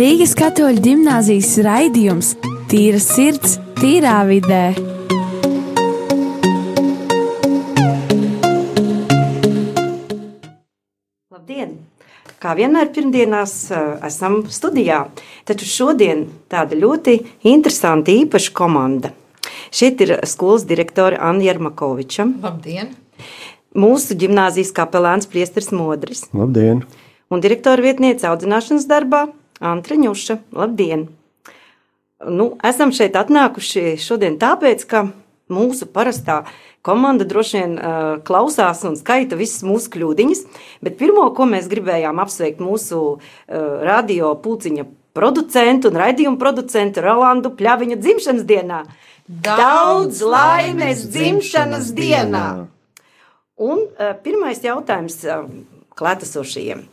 Rīgas katoļu gimnāzijas raidījums Tīra sirds, tīrā vidē. Labdien! Kā vienmēr pirmdienās eh, esam studijā, taču šodien tāda ļoti interesanta īpaša komanda. Šeit ir skolas direktore Anna Jermakoviča, Labdien! mūsu gimnāzijas kapelāns Priesteris Modris Labdien! un direktora vietniece audzināšanas darbā Antra Ņuša. Labdien! Nu, esam šeit atnākuši šodien tāpēc, ka mūsu parastā komanda droši vien uh, klausās un skaita visas mūsu kļūdiņas, bet pirmo, ko mēs gribējām apsveikt mūsu uh, radio pulciņa producentu un raidījumu producentu Rolandu Pļaviņu dzimšanas dienā. Daudz laimes dzimšanas dienā! Un uh, pirmais jautājums uh, klātesošajiem.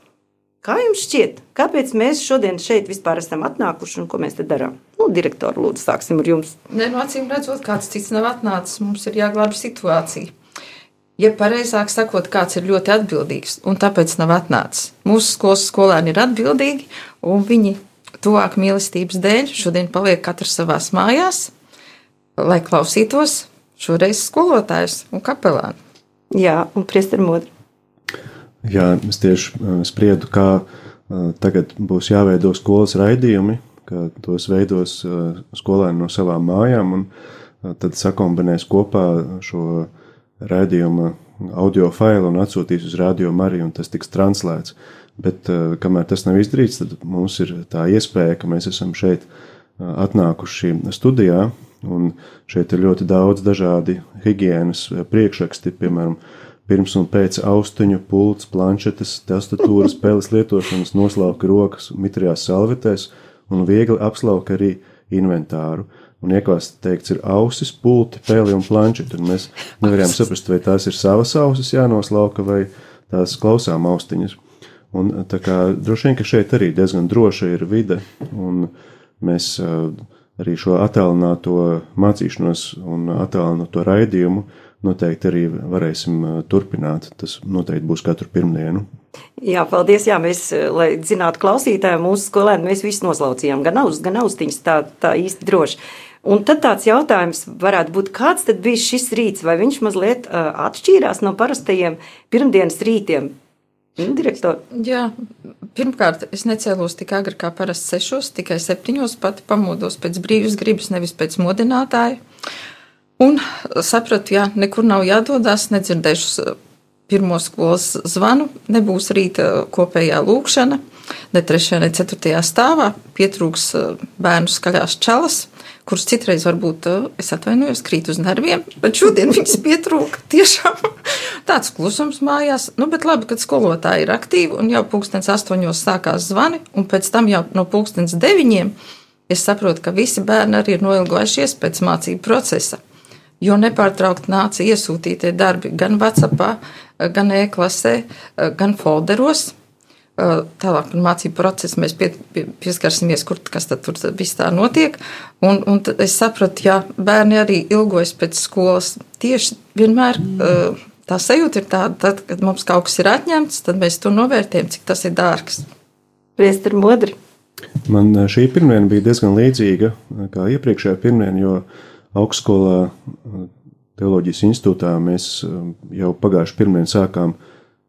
Kā jums šķiet, kāpēc mēs šodien šeit vispār esam atnākuši un ko mēs te darām? Nu, direktori, lūdzu, sāksim ar jums. Nē, no acīm redzot, kāds cits nav atnācis, mums ir jāglābj situācija. Ja pareizāk sakot, kāds ir ļoti atbildīgs un tāpēc nav atnācis. Mūsu skolas skolēni ir atbildīgi un viņi tuvāk mīlestības dēļ šodien paliek katrs savās mājās, lai klausītos šoreiz skolotājus un kapelānu. Jā, un priesteri modri. Jā, es tieši spriedu, kā tagad būs jāveido skolas raidījumi, kā tos veidos skolēni no savām mājām, un tad sakombinēs kopā šo raidījuma audio failu un atsūtīs uz radio Mariju, un tas tiks translēts. Bet kamēr tas nav izdarīts, tad mums ir tā iespēja, ka mēs esam šeit atnākuši studijā, un šeit ir ļoti daudz dažādi higienas priekšraksti, piemēram, pirms un pēc austiņu, pults, planšetes, tastatūras, peles lietošanas, noslauka rokas mitrajās salvetēs un viegli apslauka arī inventāru. Un ieklāsts teikts, ir ausis, pulti, peli un planšeti. Un mēs nevarējām saprast, vai tās ir savas ausis jānoslauka vai tās klausām austiņas. Un tā kā droši vien, ka šeit arī diezgan droša ir vide, un mēs arī šo attālināto mācīšanos un attālināto raidījumu noteikti arī varēsim turpināt. Tas noteikti būs katru pirmdienu. Jā, paldies. Jā, mēs, lai zinātu, klausītāji, mūsu skolēni, mēs visi noslaucījām gan ausis, gan austiņas, tā, tā īsti droši. Un tad tāds jautājums varētu būt, kāds tad bija šis rīts, vai viņš mazliet atšķīrās no parastajiem pirmdienas rītiem? Nu, direktor. Jā, pirmkārt, es necēlos tik agri kā parasti sešos, tikai septiņos, pati pamodos pēc brīvas gribas, nevis pēc modinātāja. Un sapratu, jā, nekur nav jādodas, nedzirdēšu pirmo skolas zvanu, nebūs rīta kopējā lūkšana, ne trešajā, ne ceturtajā stāvā, pietrūks bērnu skaļās čalas kurus citreiz varbūt es atvainojos, krīt uz nerviem, bet šodien viņas pietrūka. Tiešām tāds klusums mājās. Nu, bet labi, kad skolotāji ir aktīvi un jau pulkstens astoņos sākās zvani, un pēc tam jau no pulkstens deviņiem es saprotu, ka visi bērni arī ir noilgojušies pēc mācību procesa. Jo nepārtraukti nāca iesūtītie darbi gan WhatsApp, gan e-klasē, gan folderos. Tālāk par mācību procesu mēs pie, pie, pieskarsimies, kur kas tad tur viss tā notiek. Un, un es sapratu, ja bērni arī ilgojas pēc skolas. Tieši vienmēr tā sajūta ir tāda, tad, kad mums kaut kas ir atņemts, tad mēs to novērtējam, cik tas ir dārgs. Priest ir modri. Man šī pirmdiena bija diezgan līdzīga kā iepriekšējā pirmdiena, jo augstskolā teoloģijas institūtā mēs jau pagājuši pirmdien sākām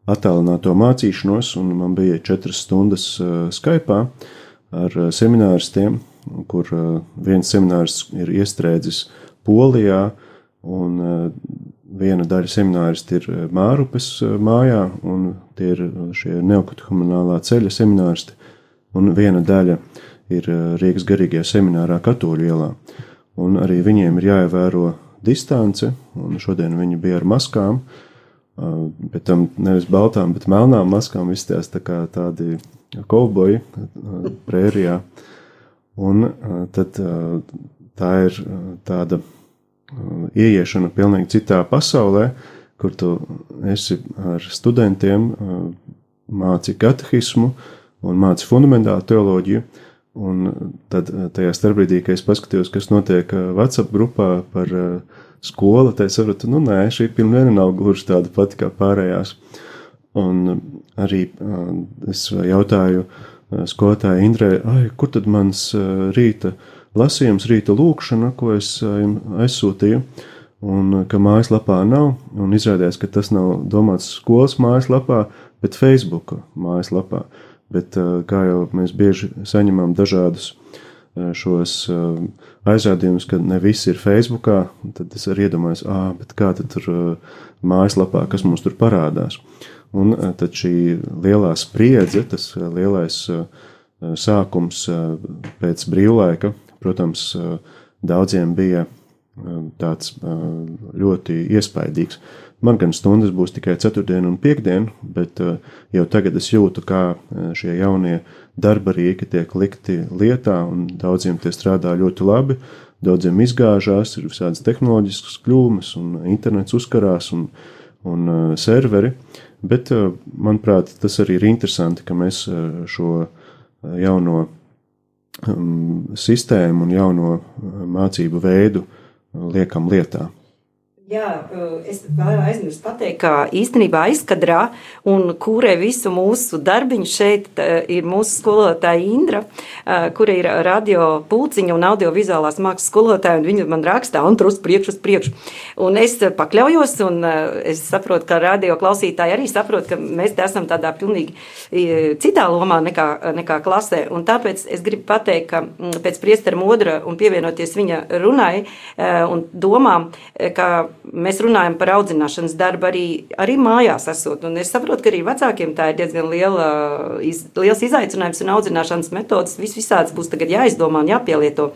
attālināto mācīšanos, un man bija četras stundas Skype ar semināristiem, kur viens seminārs ir iestrēdzis Polijā, un viena daļa semināristi ir Mārupes mājā, un tie ir šie neokatehumanālā ceļa semināristi, un viena daļa ir Rīgas garīgajā seminārā Katoļu ielā. Un arī viņiem ir jāievēro distance, un šodien viņi bija ar maskām, uh, pēc tam nevis baltām, bet melnām maskām izstājās tā kā tādi kauboji prērijā. Un tad tā ir tāda ieiešana pilnīgi citā pasaulē, kur tu esi ar studentiem, māci katehismu un māci fundamentālu teoloģiju, Un tad tajā starpbrīdī, kad es paskatījos, kas notiek WhatsApp grupā par skolu, tad es sapratu, nu nē, šī pilnīgi nav gluži tāda pati kā pārējās. Un arī es jautāju skolotāju Indrē, kur tad mans rīta lasījums, rīta lūkšana, ko es aizsūtīju, un ka mājaslapā nav, un izrādījās, ka tas nav domāts skolas mājaslapā, bet Facebook mājaslapā. Bet kā jau mēs bieži saņemam dažādus šos aizrādījumus, ka ne viss ir Facebookā, tad es arī iedomājos, ah, bet kā tad tur mājaslapā, kas mums tur parādās. Un tad šī lielā spriedze, tas lielais sākums pēc brīvlaika, protams, daudziem bija tāds ļoti iespaidīgs. Man gan stundas būs tikai ceturtdiena un piekdiena, bet jau tagad es jūtu, kā šie jaunie darba rīki tiek likti lietā, un daudziem tie strādā ļoti labi. Daudziem izgāžās, ir visādas tehnoloģiskas kļūmes, un internets uzkarās, un, un uh, serveri. Bet, uh, manuprāt, tas arī ir interesanti, ka mēs uh, šo jauno um, sistēmu un jauno mācību veidu liekam lietā. Jā, es aizmirsu pateikt, ka īstenībā aizkadrā un kūrē visu mūsu darbiņu šeit ir mūsu skolotāja Indra, kura ir radio pulciņa un audiovizuālās mākslas skolotāja, un viņa man rakstā un tur uz priekšu, uz priekšu. Un es pakļaujos, un es saprotu, ka radio klausītāji arī saprot, ka mēs te esam tādā pilnīgi citā lomā nekā, nekā klasē, un tāpēc es gribu pateikt, ka pēc priestara modra un pievienoties viņa runai un domām, ka mēs runājam par audzināšanas darbu arī, arī mājās esot. Un es saprotu, ka arī vecākiem tā ir diezgan liela, iz, liels izaicinājums un audzināšanas metodas vis visāds būs tagad jāizdomā un jāpielieto.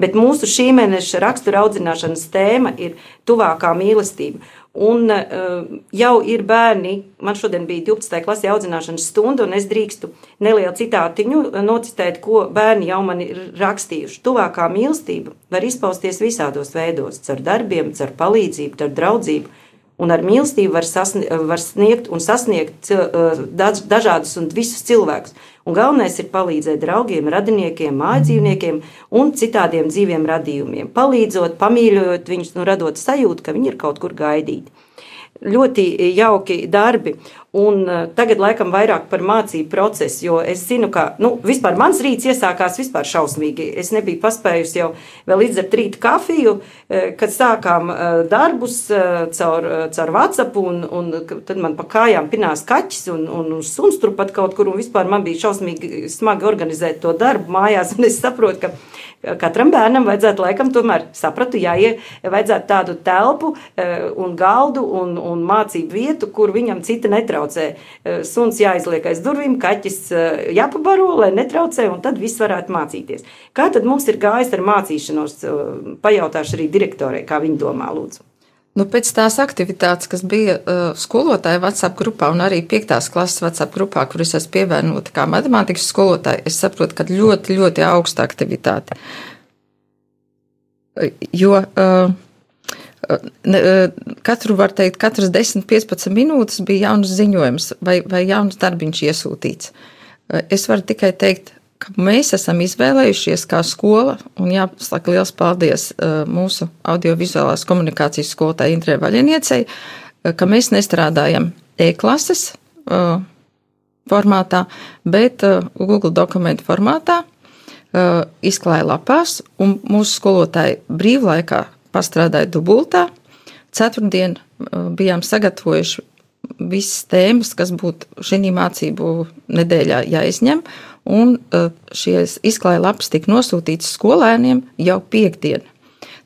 Bet mūsu šī mēneša rakstura audzināšanas tēma ir tuvākā mīlestība. Un uh, jau ir bērni, man šodien bija 12. klasē audzināšanas stunda, un es drīkstu nelielu citātiņu nocitēt, ko bērni jau man ir rakstījuši. Tuvākā mīlestība var izpausties visādos veidos, caur darbiem, caur palīdzību, caur draudzību. Un ar mīlestību var, sasniegt, var sniegt un sasniegt dažādus un visus cilvēkus. Un galvenais ir palīdzēt draugiem, radiniekiem, mājdzīvniekiem un citādiem dzīviem radījumiem. Palīdzot, pamīļojot viņus, nu, radot sajūtu, ka viņi ir kaut kur gaidīti ļoti jauki darbi. Un uh, tagad laikam vairāk par mācību procesu, jo es zinu, ka nu, vispār mans rīts iesākās vispār šausmīgi. Es nebiju paspējusi jau izdzert rīta kafiju, uh, kad sākām uh, darbus caur, caur WhatsApp, un, un tad man pa kājām pinās kaķis un, un suns turpat kaut kur, un vispār man bija šausmīgi smagi organizēt to darbu mājās, un es saprotu, ka katram bērnam vajadzētu laikam tomēr sapratu, jāie, vajadzētu tādu telpu un galdu un, un mācību vietu, kur viņam cita netraucē. Suns jāizliek aiz durvīm, kaķis jāpabaro, lai netraucē, un tad viss varētu mācīties. Kā tad mums ir gājis ar mācīšanos? Pajautāšu arī direktorai, kā viņi domā, lūdzu. Nu, pēc tās aktivitātes, kas bija uh, skolotāja WhatsApp grupā un arī 5. klases WhatsApp grupā, kur es esmu pievienota kā matemātikas skolotāja, es saprotu, ka ļoti, ļoti augsta aktivitāte. Jo uh, katru, var teikt, katras 10-15 minūtes bija jauns ziņojums vai, vai jauns darbiņš iesūtīts. Uh, es varu tikai teikt, ka mēs esam izvēlējušies kā skola, un jāsaka liels paldies uh, mūsu audiovizuālās komunikācijas skolotājai Indrē Vaļiniecei, ka mēs nestrādājam e-klases formātā, bet Google dokumentu formātā, izklāja lapās, un mūsu skolotāji brīvlaikā pastrādāja dubultā. Ceturtdien bijām sagatavojuši visas tēmas, kas būtu šī mācību nedēļā jāizņem, un e, šīs izklāja lapas tika nosūtītas skolēniem jau piekdien.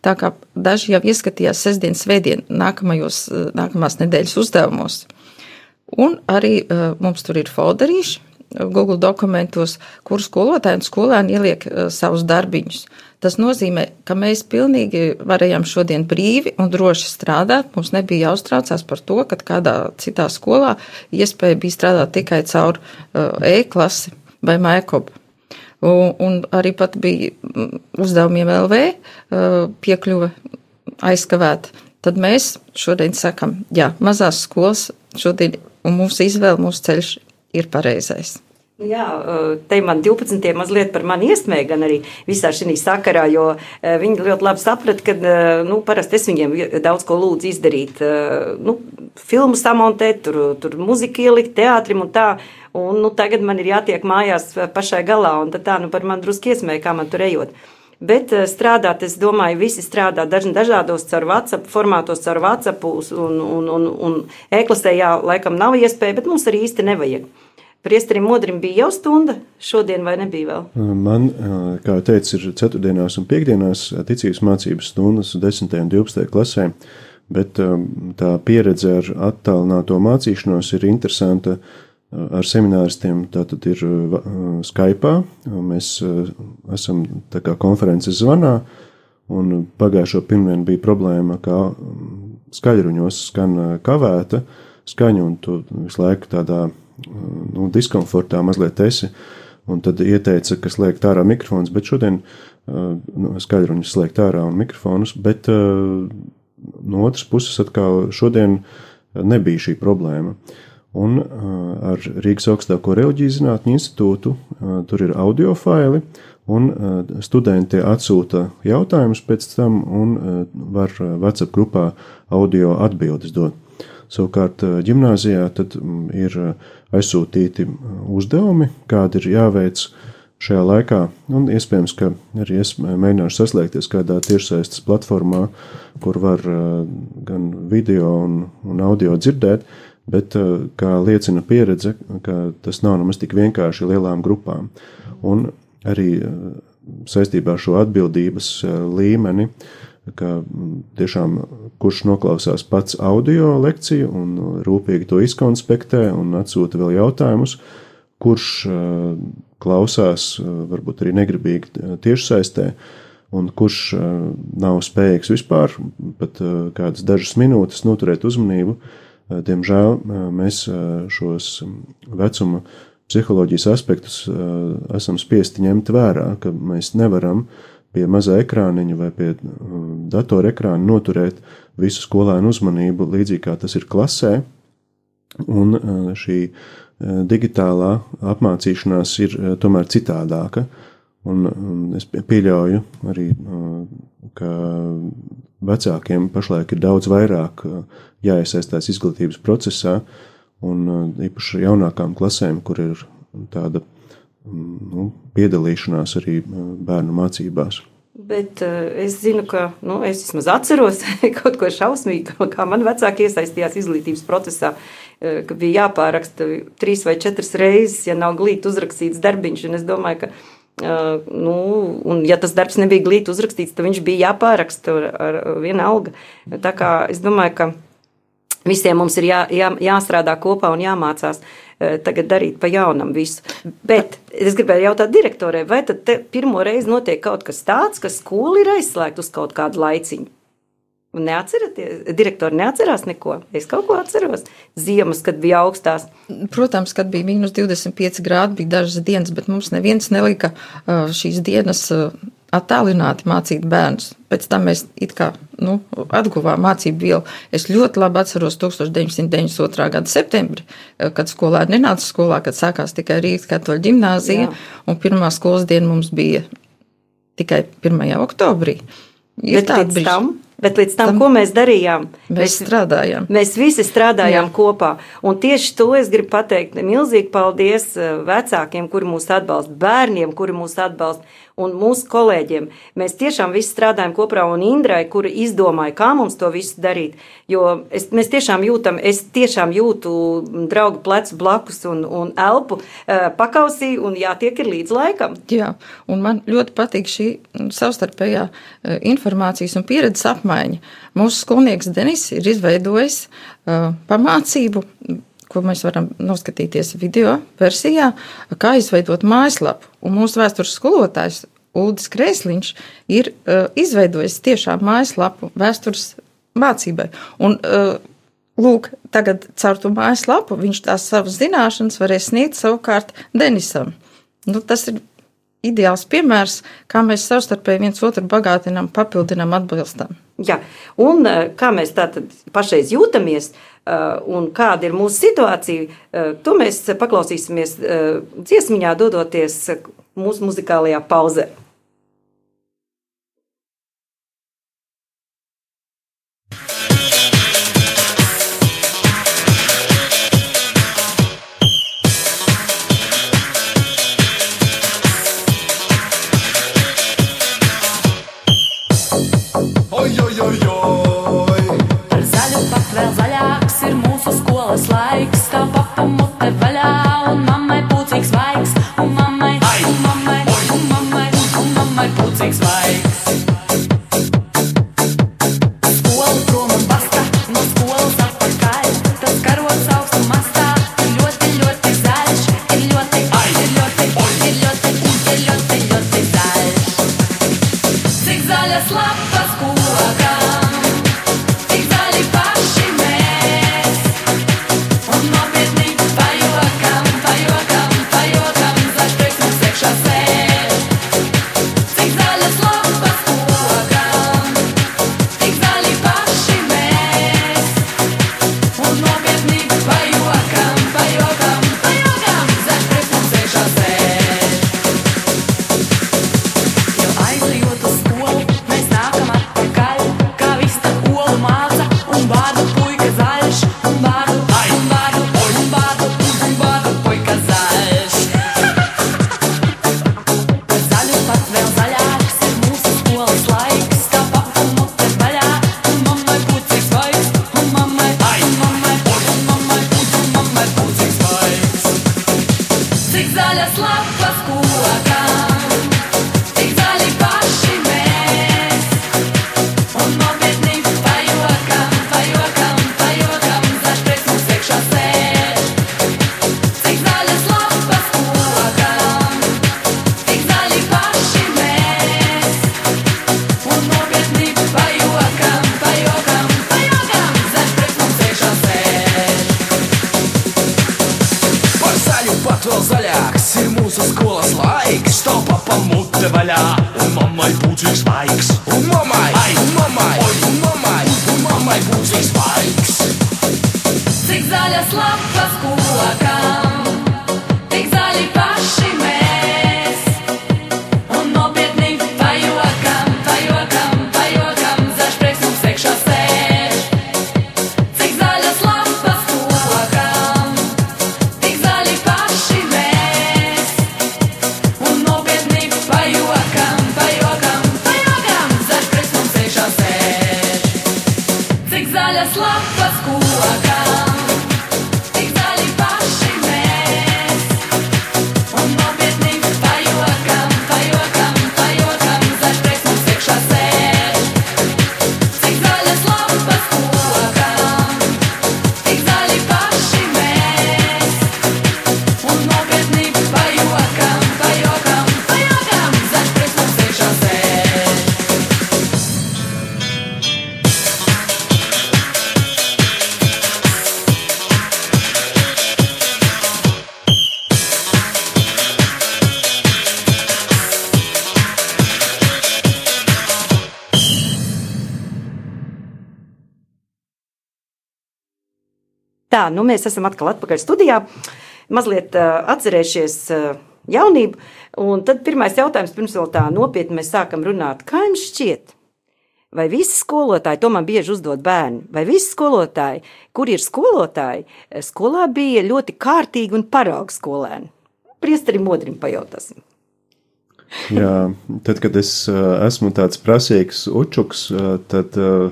Tā kā daži jau ieskatījās sestdien, svētdien, nākamajos, e, nākamās nedēļas uzdevumos. Un arī uh, mums tur ir folderīši Google dokumentos, kur skolotāji un skolēni ieliek uh, savus darbiņus. Tas nozīmē, ka mēs pilnīgi varējām šodien brīvi un droši strādāt. Mums nebija jāuztraucās par to, ka kādā citā skolā iespēja bija strādāt tikai caur uh, e-klasi vai Maikobu. Un, un arī pat bija mm, uzdevumiem LV piekļuve aizkavēta. Tad mēs šodien sakam, jā, mazās skolas šodien un mūsu izvēle, mūsu ceļš ir pareizais. Jā, te man 12. mazliet par mani iesmēja, gan arī visā šī sakarā, jo viņi ļoti labi saprata, ka nu, parasti es viņiem daudz ko lūdzu izdarīt. Nu, filmu samontēt, tur, tur muziku ielikt, teātrim un tā. Un, nu, tagad man ir jātiek mājās pašai galā, un tā nu, par mani drusku iesmēja, kā man tur ejot. Bet strādāt, es domāju, visi strādā dažādos caur WhatsApp formātos, caur WhatsApp un, un, un, un e-klasē, jā, laikam nav iespēja, bet mums arī īsti nevajag. Priesterim Modrim bija jau stunda, šodien vai nebija vēl? Man, kā jau teicu, ir ceturtdienās un piekdienās ticības mācības stundas 10. un 12. klasē, bet tā pieredze ar attālināto mācīšanos ir interesanta ar semināristiem. Tātad ir Skype, mēs esam konferences zvanā, un pagājušo pirmdienu bija problēma, ka skaļruņos skan kavēta skaņa, un tu visu laiku tādā nu, diskomfortā mazliet esi. Un tad ieteica, ka slēgt ārā mikrofons, bet šodien nu, skaidruņus slēgt ārā un mikrofonus, bet no otras puses atkal šodien nebija šī problēma. Un ar Rīgas augstāko reliģiju zinātņu institūtu tur ir audio faili, un studenti atsūta jautājumus pēc tam un var WhatsApp grupā audio atbildes dot. Savukārt ģimnāzijā tad ir aizsūtīti uzdevumi, kādi ir jāveic šajā laikā, un iespējams, ka arī es mēģināšu saslēgties kādā tiešsaistes platformā, kur var gan video un, un audio dzirdēt, bet kā liecina pieredze, tas nav nemaz tik vienkārši lielām grupām. Un arī saistībā ar šo atbildības līmeni, ka tiešām kurš noklausās pats audio lekciju un rūpīgi to izkonspektē un atsūta vēl jautājumus, kurš klausās, varbūt arī negribīgi tiešsaistē, un kurš nav spējīgs vispār pat kādas dažas minūtes noturēt uzmanību. Diemžēl mēs šos vecuma psiholoģijas aspektus esam spiesti ņemt vērā, ka mēs nevaram pie mazā ekrāniņa vai pie datora ekrāna noturēt visu skolēnu uzmanību, līdzīgi kā tas ir klasē. Un šī digitālā apmācīšanās ir tomēr citādāka. Un es pieļauju arī, ka vecākiem pašlaik ir daudz vairāk jāiesaistās izglītības procesā, un īpaši jaunākām klasēm, kur ir tāda nu, piedalīšanās arī bērnu mācībās. Bet uh, es zinu, ka nu, es vismaz atceros kaut ko šausmīgu, kā man vecāki iesaistījās izglītības procesā, uh, ka bija jāpāraksta trīs vai četras reizes, ja nav glīti uzrakstīts darbiņš. Un es domāju, ka, uh, nu, un ja tas darbs nebija glīti uzrakstīts, tad viņš bija jāpāraksta ar, ar vienu algu. Tā kā es domāju, ka visiem mums ir jā, jā, jāstrādā kopā un jāmācās. Uh, tagad darīt pa jaunam visu. Bet es gribēju jautāt direktorē, vai tad pirmo reizi notiek kaut kas tāds, ka skola ir aizslēgta uz kaut kādu laiciņu? Neatceraties, direktori neatcerās neko. Es kaut ko atceros. Ziemas, kad bija augstās. Protams, kad bija mīnus 25 grādi, bija dažas dienas, bet mums neviens nelika eh, šīs dienas eh, attālināti mācīt bērnus. Pēc tam mēs kā, nu, atguvām mācību vielu. Es ļoti labi atceros 1992. gada septembri, kad skolēni nenāca skolā, kad sākās tikai Rīgas katoļu ģimnāzija, Jā. un pirmā skolas diena mums bija tikai 1. oktobrī. Ir Bet tāda brīža. Bet līdz tam, tam, ko mēs darījām, mēs, mēs strādājām. Mēs visi strādājām Jā. kopā. Un tieši to es gribu pateikt. Milzīgi paldies vecākiem, kuri mūs atbalsta, bērniem, kuri mūs atbalsta un mūsu kolēģiem. Mēs tiešām visi strādājam kopā, un Indrai, kura izdomāja, kā mums to visu darīt. Jo es, mēs tiešām jūtam, es tiešām jūtu draugu plecu blakus un, un elpu uh, pakausī, un jātiek ir līdz laikam. Jā, un man ļoti patīk šī savstarpējā uh, informācijas un pieredzes apmaiņa. Mūsu skolnieks Denis ir izveidojis uh, pamācību ko mēs varam noskatīties video versijā, kā izveidot mājaslapu. Un mūsu vēstures skolotājs Ulris Kreisliņš ir uh, izveidojis tiešām mājaslapu vēstures mācībai. Un, uh, Lūk, tagad caur to mājaslapu viņš tās savas zināšanas varēs sniegt savukārt Denisam. Nu, tas ir ideāls piemērs, kā mēs savstarpēji viens otru bagātinām, papildinām, atbilstam. Jā, un kā mēs tātad pašreiz jūtamies, un kāda ir mūsu situācija, to mēs paklausīsimies dziesmiņā, dodoties mūsu muzikālajā pauzē. Tā, nu mēs esam atkal atpakaļ studijā, mazliet uh, atcerējušies uh, jaunību. Un tad pirmais jautājums, pirms vēl tā nopietni mēs sākam runāt, kā jums šķiet? Vai visi skolotāji, to man bieži uzdod bērni, vai visi skolotāji, kur ir skolotāji, skolā bija ļoti kārtīgi un paraugs skolēni? Priesterim modrim pajautāsim. Jā, tad, kad es esmu tāds prasīgs učuks, tad uh,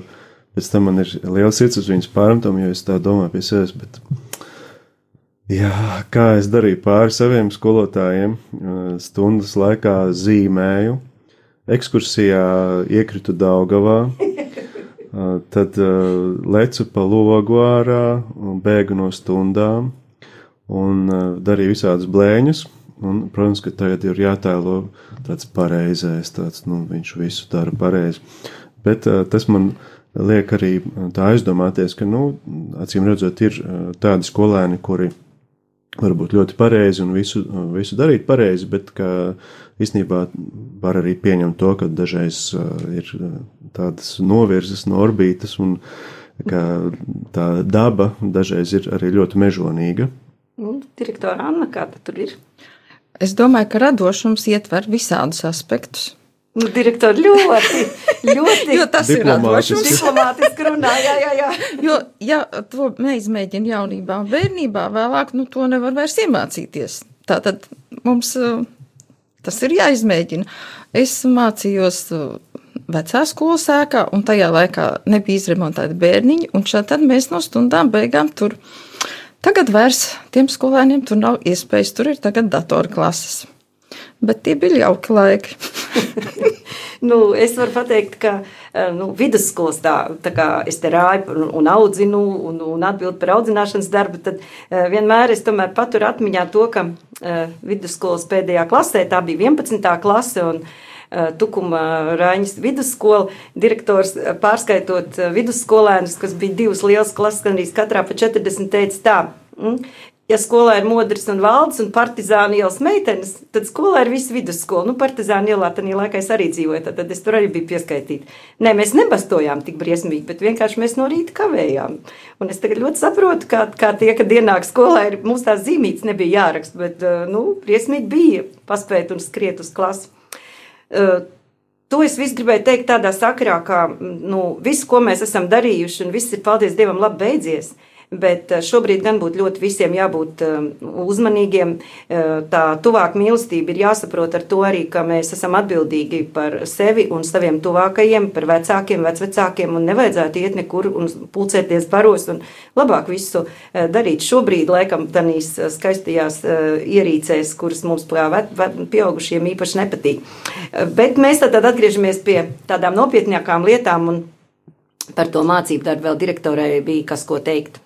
Pēc tam man ir liels sirds uz viņas pārmetumu, jo es tā domāju pie sevis. Bet, jā, kā es darīju pāri saviem skolotājiem, stundas laikā zīmēju, ekskursijā iekritu Daugavā, tad lecu pa logu ārā, bēgu no stundām un darīju visādus blēņus. Un, protams, ka tagad ir jātēlo tāds pareizais, tāds, nu, viņš visu dara pareizi. Bet tas man liek arī tā aizdomāties, ka, nu, acīm redzot, ir tādi skolēni, kuri varbūt ļoti pareizi un visu, visu darīt pareizi, bet ka īstenībā var arī pieņemt to, ka dažreiz ir tādas novirzes no orbītas un ka tā daba dažreiz ir arī ļoti mežonīga. Nu, direktora Anna, kāda tur ir? Es domāju, ka radošums ietver visādus aspektus. Nu, direktori ļoti, ļoti Jo tas ir Diplomātiski. runā. Jā, jā, jā. Jo, ja to neizmēģina jaunībā un bērnībā, vēlāk nu, to nevar vairs iemācīties. Tātad mums uh, tas ir jāizmēģina. Es mācījos uh, vecā skolas ēkā, un tajā laikā nebija izremontēti bērniņi, un šā tad mēs no stundām beigām tur. Tagad vairs tiem skolēniem tur nav iespējas, tur ir tagad datorklases. Bet tie bija jauki laiki. Nu, es varu pateikt, ka eh, nu, vidusskolas tā, tā kā es te rāju un, un audzinu un, un atbildu par audzināšanas darbu, tad uh, vienmēr es tomēr paturu atmiņā to, ka uh, vidusskolas pēdējā klasē, tā bija 11. klase un Tukuma Rāņas vidusskola, direktors pārskaitot vidusskolēnus, kas bija divas lielas klases, gan arī katrā pa 40 teica tā. Mm, Ja skolā ir modrs un valdes un partizāna ielas meitenes, tad skolā ir visa vidusskola. Nu, partizāna ielā tajā laikā es arī dzīvoju, tad, tad es tur arī biju pieskaitīta. Nē, mēs nebastojām tik briesmīgi, bet vienkārši mēs no rīta kavējām. Un es tagad ļoti saprotu, kā, kā tie, kad ienāk skolā, ir, mums tās zīmītes nebija jāraksta, bet, uh, nu, briesmīgi bija paspēt un skriet uz klasi. Uh, To es visu gribēju teikt tādā sakarā, ka nu, viss, ko mēs esam darījuši, un viss ir, paldies Dievam, labi beidzies. Bet eh, šobrīd gan būtu ļoti visiem jābūt eh, uzmanīgiem. Eh, Tā tuvāk mīlestība ir jāsaprot ar to arī, ka mēs esam atbildīgi par sevi un saviem tuvākajiem, par vecākiem, vecvecākiem, un nevajadzētu iet nekur un pulcēties baros un labāk visu darīt šobrīd, laikam, tādīs skaistajās ierīcēs, kuras mums pieaugušiem īpaši nepatīk. Bet mēs tad atgriežamies pie tādām nopietnākām lietām un par to mācību darbu vēl direktorai bija kas ko teikt.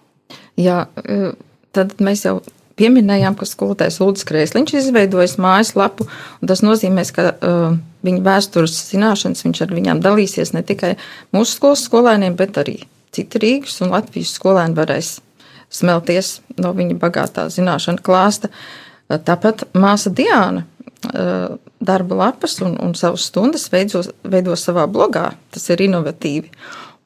Jā, e, tad mēs jau pieminējām, ka skolotājs Lūdzu Krēsliņš izveidojis mājaslapu, tas nozīmē, ka uh, viņa vēstures zināšanas viņš ar viņām dalīsies ne tikai mūsu skolas skolēniem, bet arī citi Rīgas un Latvijas skolēni varēs smelties no viņa bagātā zināšana klāsta. E, Tāpat māsa Diāna uh, darba lapas un, un savas stundas veido, veido savā blogā. Tas ir inovatīvi.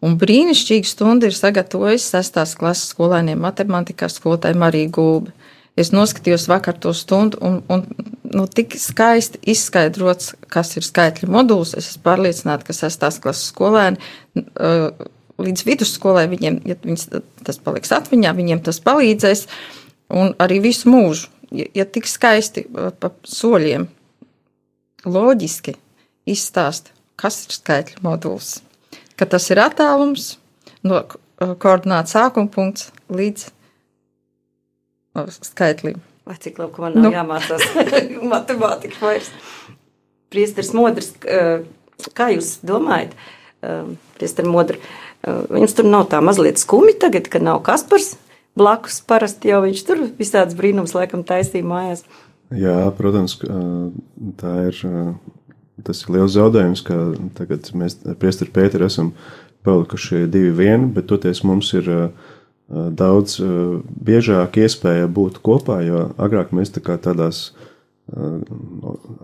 Un brīnišķīga stunda ir sagatavojusi 6. klases skolēniem matemātikā skolotāja Marija Gulbe. Es noskatījos vakar to stundu, un, un nu, tik skaisti izskaidrots, kas ir skaitļu moduls. Es esmu pārliecināta, ka 6. klases skolēni uh, līdz vidusskolai viņiem, ja viņas, tas paliks atmiņā, viņiem tas palīdzēs, un arī visu mūžu. Ja, ja tik skaisti uh, pa soļiem, loģiski izstāst, kas ir skaitļu moduls ka tas ir attālums no koordināta sākuma punkts līdz skaitlim. Vai cik labi, ka man nav Nu. jāmācās matemātika vairs. Priesteris Modrs, eh, kā jūs domājat, eh, priesteri Modri, eh, viņams tur nav tā mazliet skumi tagad, ka nav Kaspars blakus parasti jau viņš tur visāds brīnums laikam taisīja mājās. Jā, protams, tā ir. Tas ir liels zaudējums, ka tagad mēs ar Priesteru Pēteru esam palikuši divi vieni, bet toties mums ir ā, ā, daudz ā, biežāk iespēja būt kopā, jo agrāk mēs tā kā tādās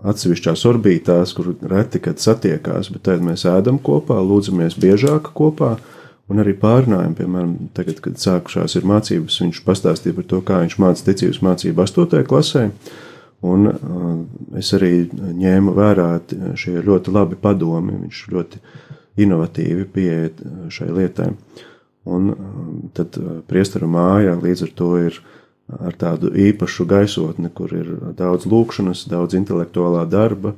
atsevišķās orbītās, kur reti kad satiekās, bet tagad mēs ēdam kopā, lūdzamies biežāk kopā. Un arī pārnājam, piemēram, tagad, kad sākušās ir mācības, viņš pastāstīja par to, kā viņš māca ticības mācību 8. klasē. Un uh, es arī ņēmu vērā šie ļoti labi padomi, viņš ļoti inovatīvi pieeja uh, šai lietai. Un uh, tad uh, priestara māja līdz ar to ir ar tādu īpašu gaisotni, kur ir daudz lūkšanas, daudz intelektuālā darba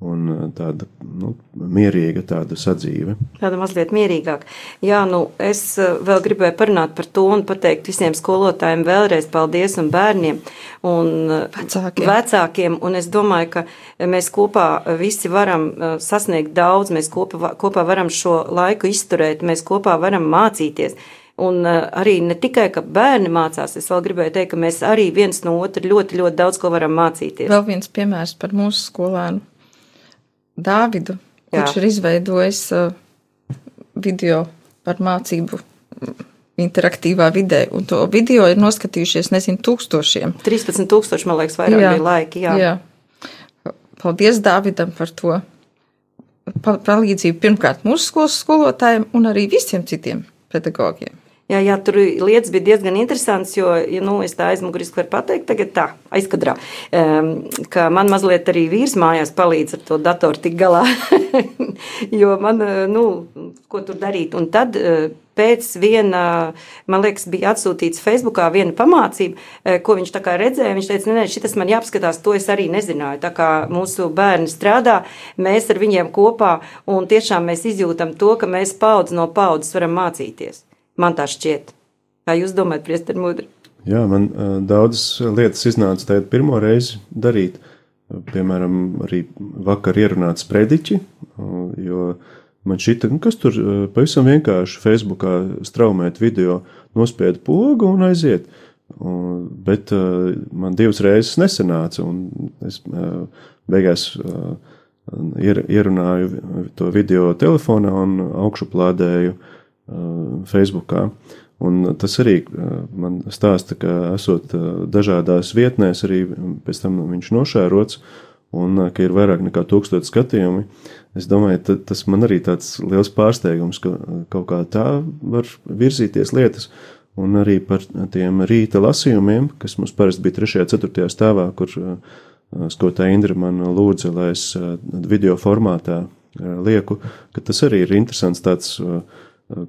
un uh, tāda nu, mierīga tāda sadzīve. Tāda mazliet mierīgāk. Jā, nu, es eh, vēl gribēju parunāt par to un pateikt visiem skolotājiem vēlreiz paldies un bērniem un eh, Vecākiem. vecākiem. Un es domāju, ka mēs kopā visi varam eh, sasniegt daudz, mēs kopā, kopā varam šo laiku izturēt, mēs kopā varam mācīties. Un eh, arī ne tikai, ka bērni mācās, es vēl gribēju teikt, ka mēs arī viens no otra ļoti, ļoti daudz ko varam mācīties. Vēl viens piemērs par mūsu skolēnu Dāvidu, kurš Jā. ir izveidojis uh, video par mācību mm, interaktīvā vidē, un to video ir noskatījušies, nezinu, tūkstošiem. 13,000 man liekas, vairāk jā. bija laiki. Jā. jā. Paldies Dāvidam par to pa- palīdzību pirmkārt mūsu skolas skolotājiem un arī visiem citiem pedagogiem. Jā, jā, tur lietas bija diezgan interesantas, jo, ja, nu, es tā aizmuguriski varu pateikt, tagad tā, aizkadrā, um, ka man mazliet arī vīrs mājās palīdz ar to datoru tik galā, jo man, nu, ko tur darīt. Un tad pēc viena, man liekas, bija atsūtīts Facebookā viena pamācība, ko viņš tā kā redzēja, viņš teica, nē, šitas man jāapskatās, to es arī nezināju. Tā kā mūsu bērni strādā, mēs ar viņiem kopā, un tiešām mēs izjūtam to, ka mēs paudz no paudzes varam mācīties. Man tā šķiet. Kā jūs domājat, Priester Mudri? Jā, man uh, daudzas lietas iznāca tagad pirmo reizi darīt. Piemēram, arī vakar ierunāts prediķi, uh, jo man šķita, nu, kas tur uh, pavisam vienkārši Facebookā straumēt video, nospied pogu un aiziet. Uh, bet uh, man divas reizes nesanāca, un es uh, beigās uh, ier, ierunāju to video telefonā un augšuplādēju Uh, Facebookā. Un tas arī man stāsta, ka esot dažādās vietnēs, arī pēc tam viņš nošērots, un ka ir vairāk nekā tūkstoši skatījumi. Es domāju, tas man arī tāds liels pārsteigums, ka kaut kā tā var virzīties lietas. Un arī par tiem rīta lasījumiem, kas mums parasti bija 3. un 4. stāvā, kur skotā Indra man lūdza, lai es video formātā lieku, ka tas arī ir interesants tāds uh,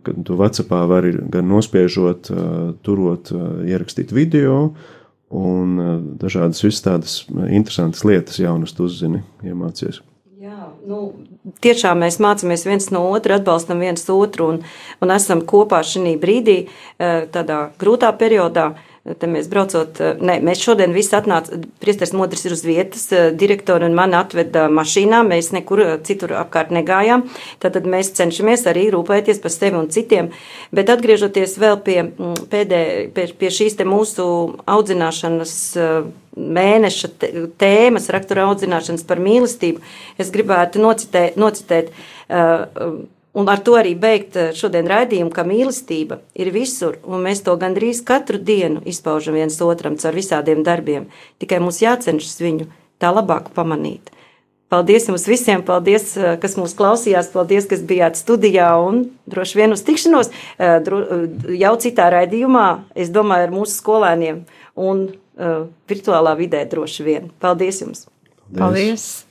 kad tu Vācijā vari gan nospiežot, turot, ierakstīt video, un dažādas visas tādas interesantas lietas, jaunas uzzini, iemācies. Jā, nu, tiešām mēs mācāmies viens no otra, atbalstam viens otru un, un esam kopā šī brīdī, tādā grūtā periodā. Te mēs braucot, ne, mēs šodien visi atnācām, priesteris Modris ir uz vietas, direktori un mani atveda mašīnā, mēs nekur citur apkārt negājām, tātad mēs cenšamies arī rūpēties par sevi un citiem, bet atgriežoties vēl pie, mm, pēdē, pie, pie šīs te mūsu audzināšanas mēneša tēmas, rakstura audzināšanas par mīlestību, es gribētu nocitēt, nocitēt uh, Un ar to arī beigt eh, šodien raidījumu, ka mīlestība ir visur, un mēs to gandrīz katru dienu izpaužam viens otram caur visādiem darbiem. Tikai mums jācenšas viņu tā labāk pamanīt. Paldies jums visiem, paldies, eh, kas mūs klausījās, paldies, kas bijāt studijā un droši vien uz tikšanos eh, jau citā raidījumā, es domāju, ar mūsu skolēniem un virtuālā vidē droši vien. Paldies jums! Paldies! paldies.